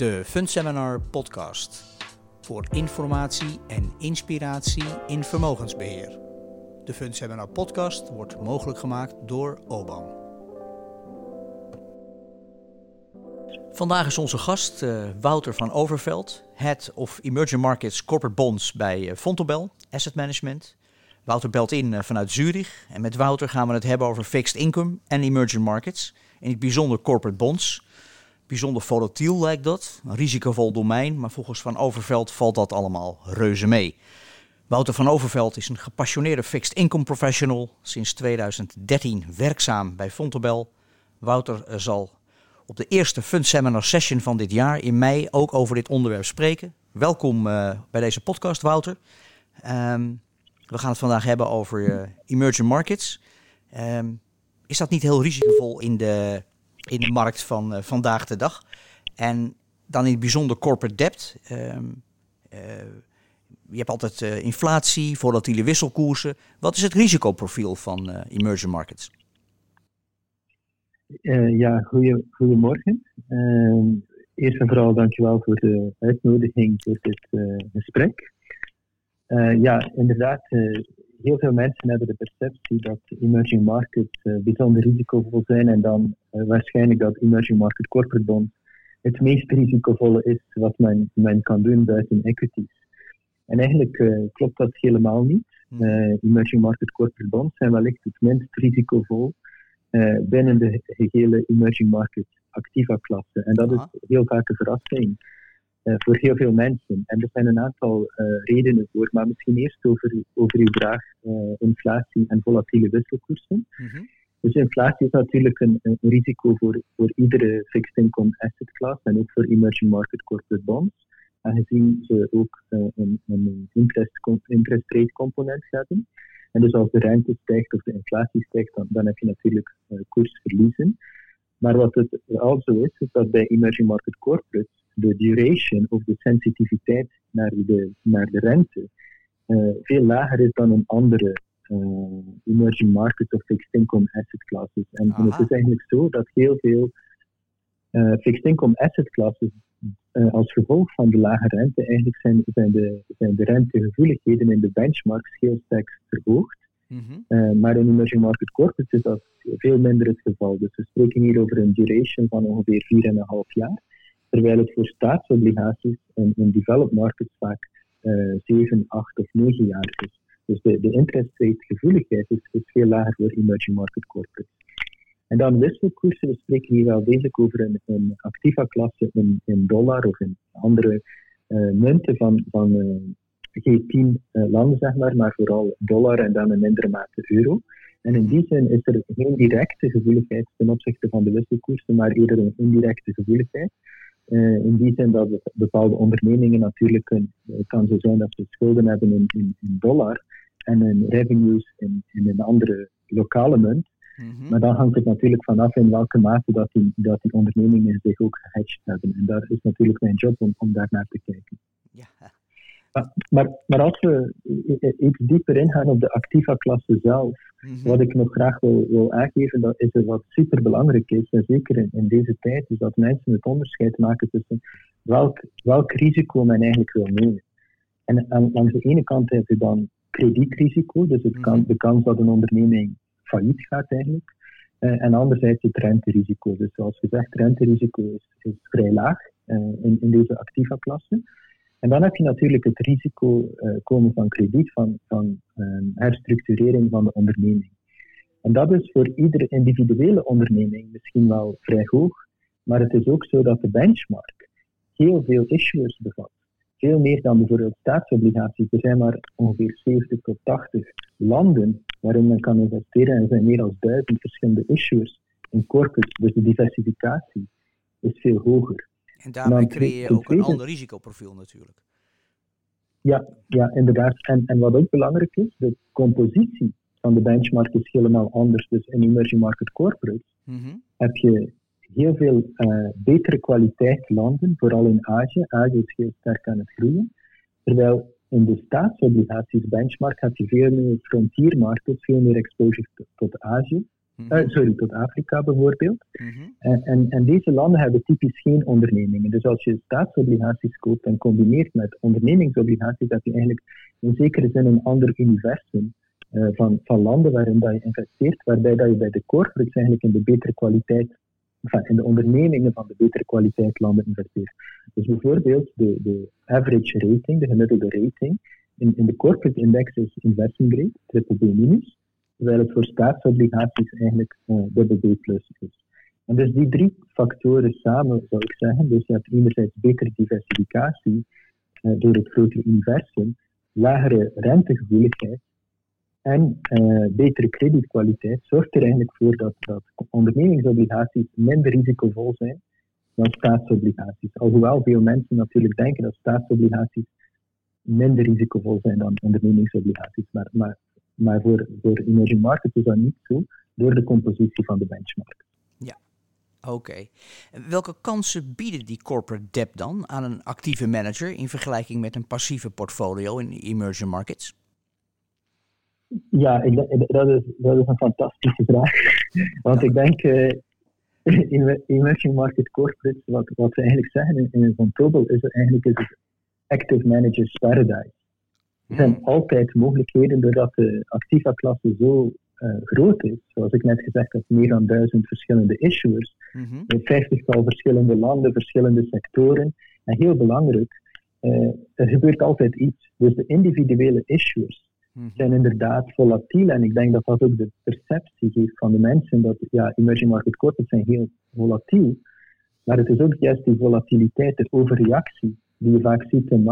De Fundseminar podcast voor informatie en inspiratie in vermogensbeheer. De Fundseminar podcast wordt mogelijk gemaakt door OBAM. Vandaag is onze gast uh, Wouter van Overveld, Head of Emerging Markets Corporate Bonds bij Fontobel Asset Management. Wouter belt in uh, vanuit Zurich en met Wouter gaan we het hebben over fixed income en emerging markets, in het bijzonder corporate bonds. Bijzonder volatiel lijkt dat, een risicovol domein, maar volgens Van Overveld valt dat allemaal reuze mee. Wouter van Overveld is een gepassioneerde fixed income professional, sinds 2013 werkzaam bij Fontobel. Wouter eh, zal op de eerste Fund Seminar Session van dit jaar in mei ook over dit onderwerp spreken. Welkom uh, bij deze podcast, Wouter. Um, we gaan het vandaag hebben over uh, emerging markets. Um, is dat niet heel risicovol in de in de markt van uh, vandaag de dag. En dan in het bijzonder corporate debt. Um, uh, je hebt altijd uh, inflatie, volatiele wisselkoersen. Wat is het risicoprofiel van emerging markets? ja, goeie, goedemorgen. Ehm, eerst en vooral dankjewel voor de uitnodiging voor dit gesprek. ja, inderdaad, heel veel mensen hebben de perceptie dat emerging markets uh, bijzonder risicovol zijn en dan uh, waarschijnlijk dat emerging market corporate bonds het meest risicovolle is wat men, men kan doen buiten equities. En eigenlijk uh, klopt dat helemaal niet. Hmm. emerging market corporate bonds zijn wellicht het minst risicovol binnen de gehele emerging market activa klasse. En dat is heel vaak een verrassing. Uh, voor heel veel mensen. En er zijn een aantal uh, redenen voor, maar misschien eerst over, over uw vraag uh, inflatie en volatiele wisselkoersen. Mm -hmm. Dus inflatie is natuurlijk een, een, risico voor, voor iedere fixed income asset class en ook voor emerging market corporate bonds, aangezien ze ook een, een interest, interest rate component hebben. En dus als de rente stijgt of de inflatie stijgt, dan, dan heb je natuurlijk koersverliezen. Maar wat het al zo is, is dat bij emerging market corporates de duration of de sensitiviteit naar de, naar de rente uh, veel lager is dan een andere uh, emerging market of fixed income asset classes. En, en, het is eigenlijk zo dat heel veel uh, fixed income asset classes als gevolg van de lage rente eigenlijk zijn, zijn, de, zijn de rentegevoeligheden in de benchmarks heel sterk verhoogd. Mm -hmm. maar in emerging market corporates is dat veel minder het geval. Dus we spreken hier over een duration van ongeveer 4,5 jaar terwijl het voor staatsobligaties in, in developed markets vaak uh, 7, 8 of 9 jaar is. Dus de, de interest rate gevoeligheid is, veel lager voor emerging market corporates. En dan wisselkoersen, we spreken hier wel degelijk over een, een activa klasse in, in dollar of in andere uh, munten van, van uh, G10 uh, landen, zeg maar, maar vooral dollar en dan in mindere mate euro. En in die zin is er geen directe gevoeligheid ten opzichte van de wisselkoersen, maar eerder een indirecte gevoeligheid. Uh, in die zin dat bepaalde ondernemingen natuurlijk het kan zo zijn dat ze schulden hebben in, in, in dollar en hun revenues in, in een andere lokale munt. Mm -hmm. Maar dan hangt het natuurlijk vanaf in welke mate dat die, dat die ondernemingen zich ook gehedged hebben. En daar is natuurlijk mijn job om, om daar naar te kijken. Ja. Maar, maar, als we iets dieper ingaan op de activa-klasse zelf, mm -hmm. wat ik nog graag wil, wil aangeven, dat is er wat superbelangrijk is, en zeker in, in, deze tijd, is dat mensen het onderscheid maken tussen welk, welk risico men eigenlijk wil nemen. En aan, langs de ene kant heb je dan kredietrisico, dus het kan, de kans dat een onderneming failliet gaat eigenlijk. Uh, en anderzijds het renterisico. Dus zoals gezegd, renterisico is, is vrij laag uh, in, in deze activa-klasse. En dan heb je natuurlijk het risico uh, komen van krediet, van, van um, herstructurering van de onderneming. En dat is voor iedere individuele onderneming misschien wel vrij hoog, maar het is ook zo dat de benchmark heel veel issuers bevat. Veel meer dan bijvoorbeeld staatsobligaties. Er zijn maar ongeveer 70 tot 80 landen waarin men kan investeren en er zijn meer dan duizend verschillende issuers in corporates. Dus de diversificatie is veel hoger. En daarmee creëer je ook een ander risicoprofiel natuurlijk. Ja, ja inderdaad. En, en wat ook belangrijk is, de compositie van de benchmark is helemaal anders. Dus in emerging market corporates mm -hmm. heb je heel veel uh, betere kwaliteit landen, vooral in Azië. Azië is heel sterk aan het groeien. Terwijl in de staatsobligaties benchmark heb je veel meer frontier markets, veel meer exposure tot, Azië. Mhm. sorry, tot Afrika bijvoorbeeld. Mhm. en, en, en, deze landen hebben typisch geen ondernemingen. Dus als je staatsobligaties koopt en combineert met ondernemingsobligaties, heb je eigenlijk in zekere zin een ander universum uh, van, van landen waarin dat je investeert, waarbij dat je bij de corporates eigenlijk in de betere kwaliteit in de ondernemingen van de betere kwaliteit landen investeert. Dus bijvoorbeeld de, de average rating, de gemiddelde rating, in, in de corporate index is investment grade, triple B minus, terwijl het voor staatsobligaties eigenlijk uh, dubbel B plus is. En dus die drie factoren samen zou ik zeggen, dus je hebt enerzijds betere diversificatie uh, door het grotere universum, lagere rentegevoeligheid en uh, betere kredietkwaliteit zorgt er eigenlijk voor dat, dat ondernemingsobligaties minder risicovol zijn dan staatsobligaties. Alhoewel veel mensen natuurlijk denken dat staatsobligaties minder risicovol zijn dan ondernemingsobligaties. Maar, maar, maar voor, voor emerging markets is dat niet zo door de compositie van de benchmark. Ja, oké. Welke kansen bieden die corporate debt dan aan een actieve manager in vergelijking met een passieve portfolio in emerging markets? Ja, ik, dat, is, dat is een fantastische vraag. Want ik denk, uh, in emerging market corporates, wat, wat ze eigenlijk zeggen in, in Tobel, is eigenlijk is het active managers paradise. Er zijn altijd mogelijkheden doordat de activa-klasse zo uh, groot is. Zoals ik net gezegd heb, meer dan duizend verschillende issuers. Mm -hmm. Vijftigtal verschillende landen, verschillende sectoren. En heel belangrijk, uh, er gebeurt altijd iets. Dus de individuele issuers Mhm. zijn inderdaad volatiel. En ik denk dat dat ook de perceptie geeft van de mensen dat ja, emerging market corporates zijn heel volatiel. Maar het is ook juist die volatiliteit, de overreactie, die je vaak ziet in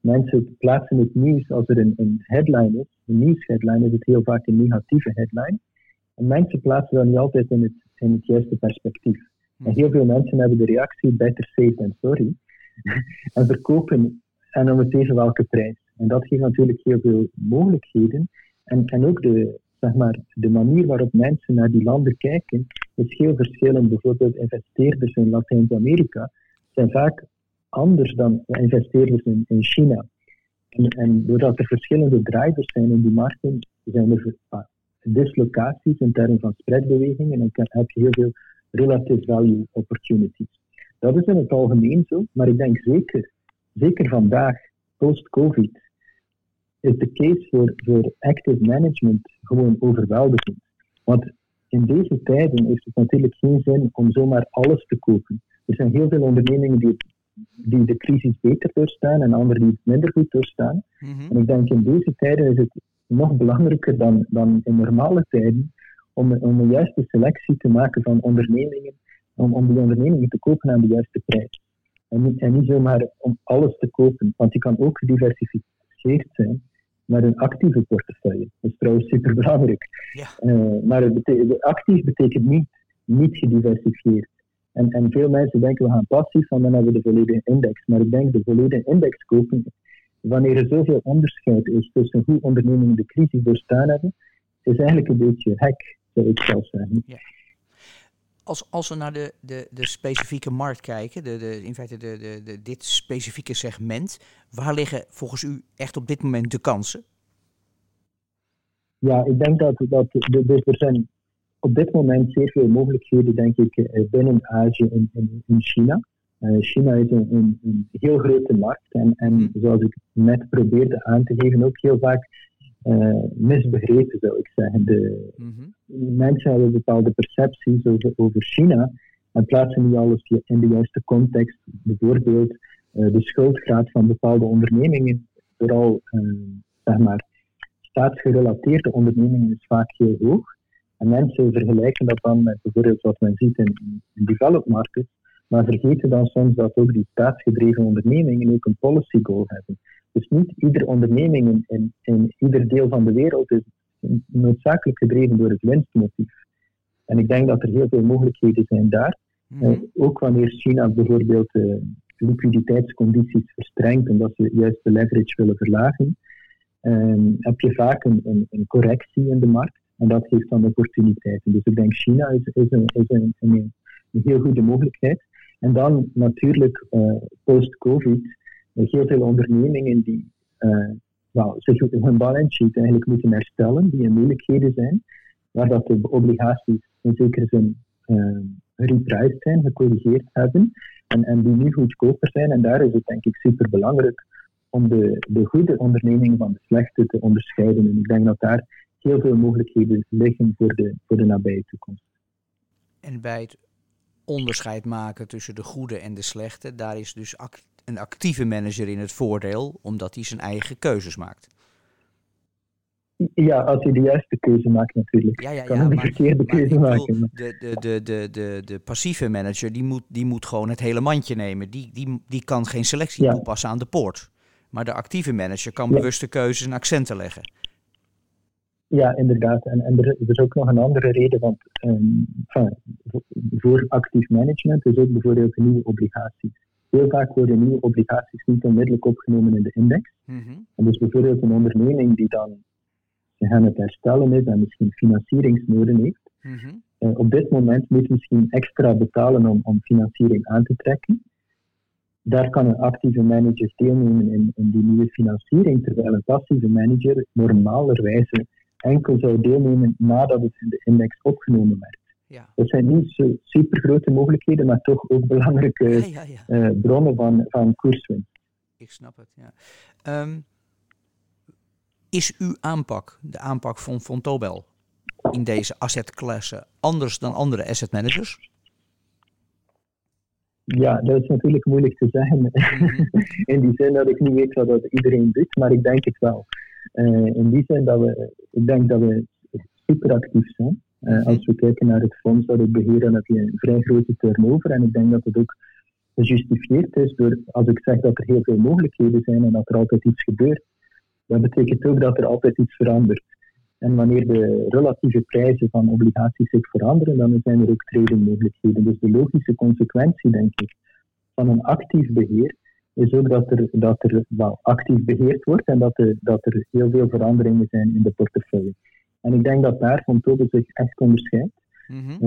Mensen plaatsen het nieuws als er een, een headline is. Een nieuwsheadline is het heel vaak een negatieve headline. En mensen plaatsen dat niet altijd in het, in het juiste perspectief. En mhm. heel veel mensen hebben de reactie better safe than sorry. en verkopen en om het even welke prijs. En dat geeft natuurlijk heel veel mogelijkheden. En, en ook de, zeg maar, de manier waarop mensen naar die landen kijken is heel verschillend. Bijvoorbeeld investeerders in Latijns-Amerika zijn vaak anders dan investeerders in, in China. En, doordat er verschillende drivers zijn in die markten, zijn er ah, dislocaties in termen van spreadbewegingen en heb je heel veel relative value opportunities. Dat is in het algemeen zo, maar ik denk zeker, zeker vandaag, post-COVID, is de case voor, voor active management gewoon overweldigend. Want in deze tijden heeft het natuurlijk geen zin om zomaar alles te kopen. Er zijn heel veel ondernemingen die, die de crisis beter doorstaan en anderen die het minder goed doorstaan. Mhm. En ik denk in deze tijden is het nog belangrijker dan, dan in normale tijden om, om een juiste selectie te maken van ondernemingen, om, om die ondernemingen te kopen aan de juiste prijs. En niet, en niet zomaar om alles te kopen, want die kan ook gediversifieerd zijn naar een actieve portefeuille. Dat is trouwens super belangrijk. Ja. Uh, maar het actief betekent niet, niet gediversifieerd. En, en veel mensen denken we gaan passief, want dan hebben we de volledige index. Maar ik denk de volledige index kopen, wanneer er zoveel onderscheid is tussen hoe ondernemingen de crisis doorstaan hebben, is eigenlijk een beetje hek, zou ik zelf zeggen. Ja als, als we naar de, de, de specifieke markt kijken, de, de, in feite de, de, de, dit specifieke segment, waar liggen volgens u echt op dit moment de kansen? Ja, ik denk dat, dat dus er zijn op dit moment zeer veel mogelijkheden, denk ik, eh, binnen Azië en in, in, China. Uh, China is een, een, een, heel grote markt en, en mhm. zoals ik net probeerde aan te geven, ook heel vaak uh, misbegrepen, zou ik zeggen. De, mhm. Mensen hebben bepaalde percepties over, over China en plaatsen niet alles in de juiste context. Bijvoorbeeld uh, de schuldgraad van bepaalde ondernemingen, vooral uh, zeg maar, staatsgerelateerde ondernemingen, is vaak heel hoog. En mensen vergelijken dat dan met bijvoorbeeld wat men ziet in, in developed markets, maar vergeten dan soms dat ook die staatsgedreven ondernemingen ook een policy goal hebben. Dus niet iedere onderneming in, in, ieder deel van de wereld is noodzakelijk gedreven door het winstmotief. En ik denk dat er heel veel mogelijkheden zijn daar. Mhm. Eh, ook wanneer China bijvoorbeeld uh, liquiditeitscondities verstrengt omdat ze juist de leverage willen verlagen, ehm, heb je vaak een, een, een, correctie in de markt. En dat geeft dan opportuniteiten. Dus ik denk China is, is, een, is een, een, heel goede mogelijkheid. En dan natuurlijk uh, post-COVID heel veel ondernemingen die uh, well, zich hun balance sheet eigenlijk moeten herstellen, die in moeilijkheden zijn. waar dat de obligaties in zekere zin uh, zijn, gecorrigeerd hebben, en, en die nu goedkoper zijn. En daar is het denk ik super belangrijk om de, de goede ondernemingen van de slechte te onderscheiden. En ik denk dat daar heel veel mogelijkheden liggen voor de, voor de nabije toekomst. En bij het onderscheid maken tussen de goede en de slechte, daar is dus een actieve manager in het voordeel, omdat hij zijn eigen keuzes maakt. Ja, als hij de juiste keuze maakt natuurlijk. Ja, ja, ja, kan de verkeerde keuze maken. De, de, de, de, de, de passieve manager die moet, die moet gewoon het hele mandje nemen. Die, die, die kan geen selectie toepassen aan de poort. Maar de actieve manager kan bewuste keuzes en accenten leggen. Ja, inderdaad. En, en er, is ook nog een andere reden, want um, voor actief management is ook bijvoorbeeld nieuwe obligaties. Heel vaak worden nieuwe obligaties niet onmiddellijk opgenomen in de index. Mm En dus bijvoorbeeld een onderneming die dan aan het herstellen is en misschien financieringsnoden heeft, mhm. eh, op dit moment moet misschien extra betalen om, om financiering aan te trekken. Daar kan een actieve manager deelnemen in, in die nieuwe financiering, terwijl een passieve manager normalerwijze enkel zou deelnemen nadat het in de index opgenomen werd. Ja. Dat zijn niet zo super grote mogelijkheden, maar toch ook belangrijke ja, ja, uh, bronnen van, van koerswinst. Ik snap het, ja. Um, is uw aanpak, de aanpak van Fontobel, in deze assetklasse anders dan andere asset managers? Ja, dat is natuurlijk moeilijk te zeggen. Mhm. in die zin dat ik niet weet wat dat iedereen doet, maar ik denk het wel. Uh, in die zin dat we, ik denk dat we super actief zijn. Uh, als we kijken naar het fonds dat ik beheer, dan heb je een vrij grote turnover. En ik denk dat het ook gejustificeerd is door, als ik zeg dat er heel veel mogelijkheden zijn en dat er altijd iets gebeurt, dat betekent ook dat er altijd iets verandert. En wanneer de relatieve prijzen van obligaties zich veranderen, dan zijn er ook tradingmogelijkheden. Dus de logische consequentie, denk ik, van een actief beheer is ook dat er, dat er wel actief beheerd wordt en dat er, dat er heel veel veranderingen zijn in de portefeuille. En ik denk dat daar Van Tobe zich echt onderscheidt. Mm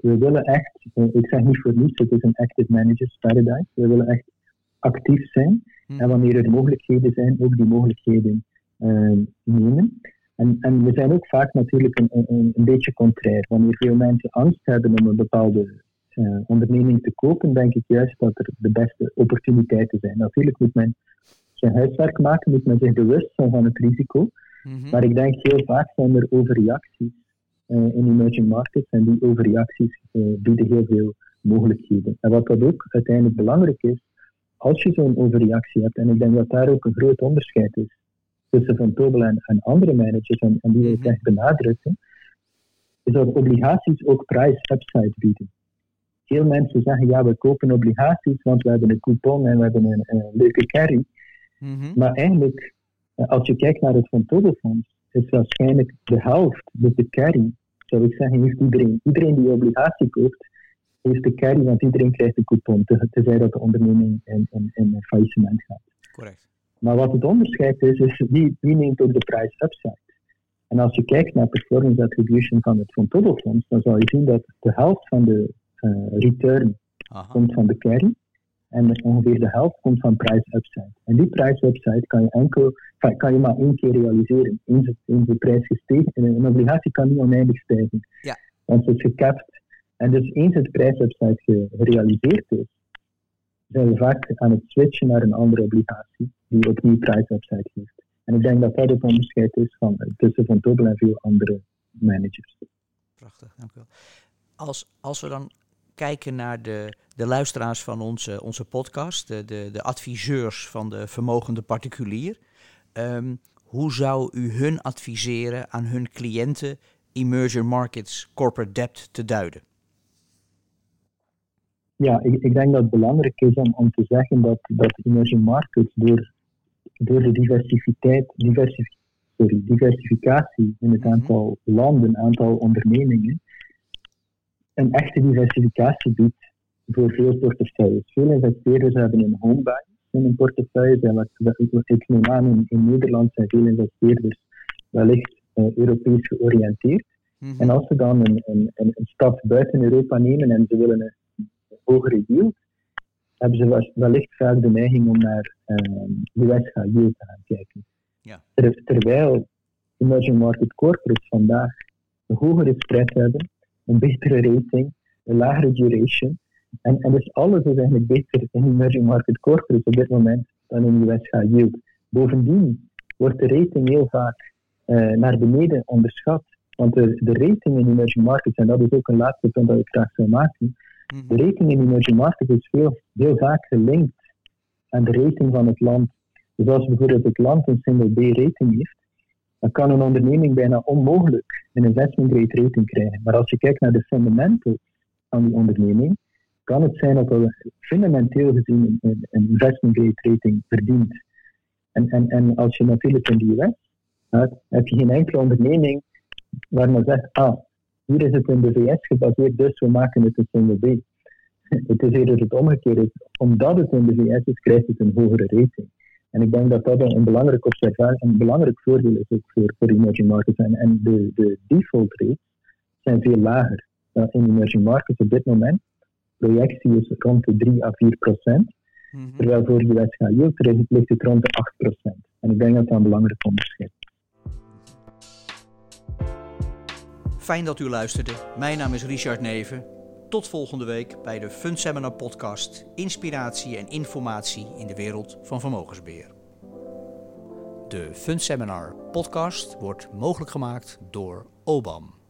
we willen echt, uh, ik zeg niet voor niets, het is een active managers paradise. We willen echt actief zijn. Mm. En wanneer er mogelijkheden zijn, ook die mogelijkheden uh, nemen. En, en we zijn ook vaak natuurlijk een, een, een beetje contrair. Wanneer veel mensen angst hebben om een bepaalde uh, onderneming te kopen, denk ik juist dat er de beste opportuniteiten zijn. Natuurlijk moet men zijn huiswerk maken, moet men zich bewust zijn van het risico. Mhm. Maar ik denk heel vaak zijn er overreacties uh, in emerging markets en die overreacties uh, bieden heel veel mogelijkheden. En wat dat ook uiteindelijk belangrijk is, als je zo'n overreactie hebt, en ik denk dat daar ook een groot onderscheid is tussen Van Tobel en, en andere managers, en, en die wil ik mhm. echt benadrukken, is dat obligaties ook price upside bieden. Veel mensen zeggen, ja, we kopen obligaties, want we hebben een coupon en we hebben een, een leuke carry. Mhm. Maar eigenlijk, eh, als je kijkt naar het Van Tobelfonds, is waarschijnlijk de helft, dus de carry, zou ik zeggen, heeft iedereen. Iedereen die obligatie koopt, heeft de carry, want iedereen krijgt een coupon, tenzij dat de onderneming in, in, in faillissement gaat. Correct. Maar wat het onderscheid is, is wie, wie neemt ook de prijs upside. En als je kijkt naar performance attribution van het Von Fonds, dan zal je zien dat de helft van de uh, return komt van de carry. En ongeveer de helft komt van price upside. En die price upside kan je enkel, kan, je maar één keer realiseren. Eens, eens de prijs gestegen, een obligatie kan niet oneindig stijgen. Ja. Want het is gekapt en dus eens het prijsupside gerealiseerd is, zijn we vaak aan het switchen naar een andere obligatie die opnieuw prijsupside heeft. En ik denk dat dat het onderscheid is van, tussen Van Tobel en veel andere managers. Prachtig, dank u wel. Als, als we dan kijken naar de, de luisteraars van onze, onze podcast, de, de, de adviseurs van de vermogende particulier, um, hoe zou u hun adviseren aan hun cliënten emerging markets corporate debt te duiden? ja, ik, ik, denk dat het belangrijk is om, om te zeggen dat, dat emerging markets door, door de diversiteit, diversif, sorry, diversificatie in het mhm. aantal landen, aantal ondernemingen, een echte diversificatie biedt voor veel portefeuilles. Veel investeerders hebben een home bias in een portefeuille. Ik neem aan, in, in Nederland zijn veel investeerders wellicht uh, Europees georiënteerd. Mhm. En als ze dan een, een, een, stap buiten Europa nemen en ze willen een hogere yield, hebben ze wellicht vaak de neiging om naar uh, US yield te gaan kijken. Ja. terwijl emerging market corporates vandaag een hogere spread hebben, een betere rating, een lagere duration. En, en dus alles is eigenlijk beter in emerging market corporates op dit moment dan in US high yield. Bovendien wordt de rating heel vaak uh, naar beneden onderschat. Want de, de rating in emerging markets, en dat is ook een laatste punt dat ik graag zou maken, mhm. de rating in emerging markets is veel, heel vaak gelinkt aan de rating van het land. Dus als bijvoorbeeld het land een single B-rating heeft, dan kan een onderneming bijna onmogelijk een investment grade rating krijgen. Maar als je kijkt naar de fundamentals van die onderneming, kan het zijn dat er fundamenteel gezien een, een investment grade rating verdient. En, en, en als je natuurlijk in de US gaat, heb je geen enkele onderneming waar men zegt, ah, hier is het in de VS gebaseerd, dus we maken het een single B. Het is eerder het omgekeerde. Omdat het in de VS is, krijgt het een hogere rating. En ik denk dat dat een belangrijk observatie, een belangrijk voordeel is ook voor, voor emerging markets. En, en de, de default rates zijn veel lager uh, in emerging markets op dit moment. Projectie is rond de 3 à 4 procent. Mm -hmm. Terwijl voor de US yield ligt het rond de 8 procent. En ik denk dat dat een belangrijk onderscheid is. Fijn dat u luisterde. Mijn naam is Richard Neven. Tot volgende week bij de Fund Seminar podcast. Inspiratie en informatie in de wereld van vermogensbeheer. De Fund Seminar podcast wordt mogelijk gemaakt door OBAM.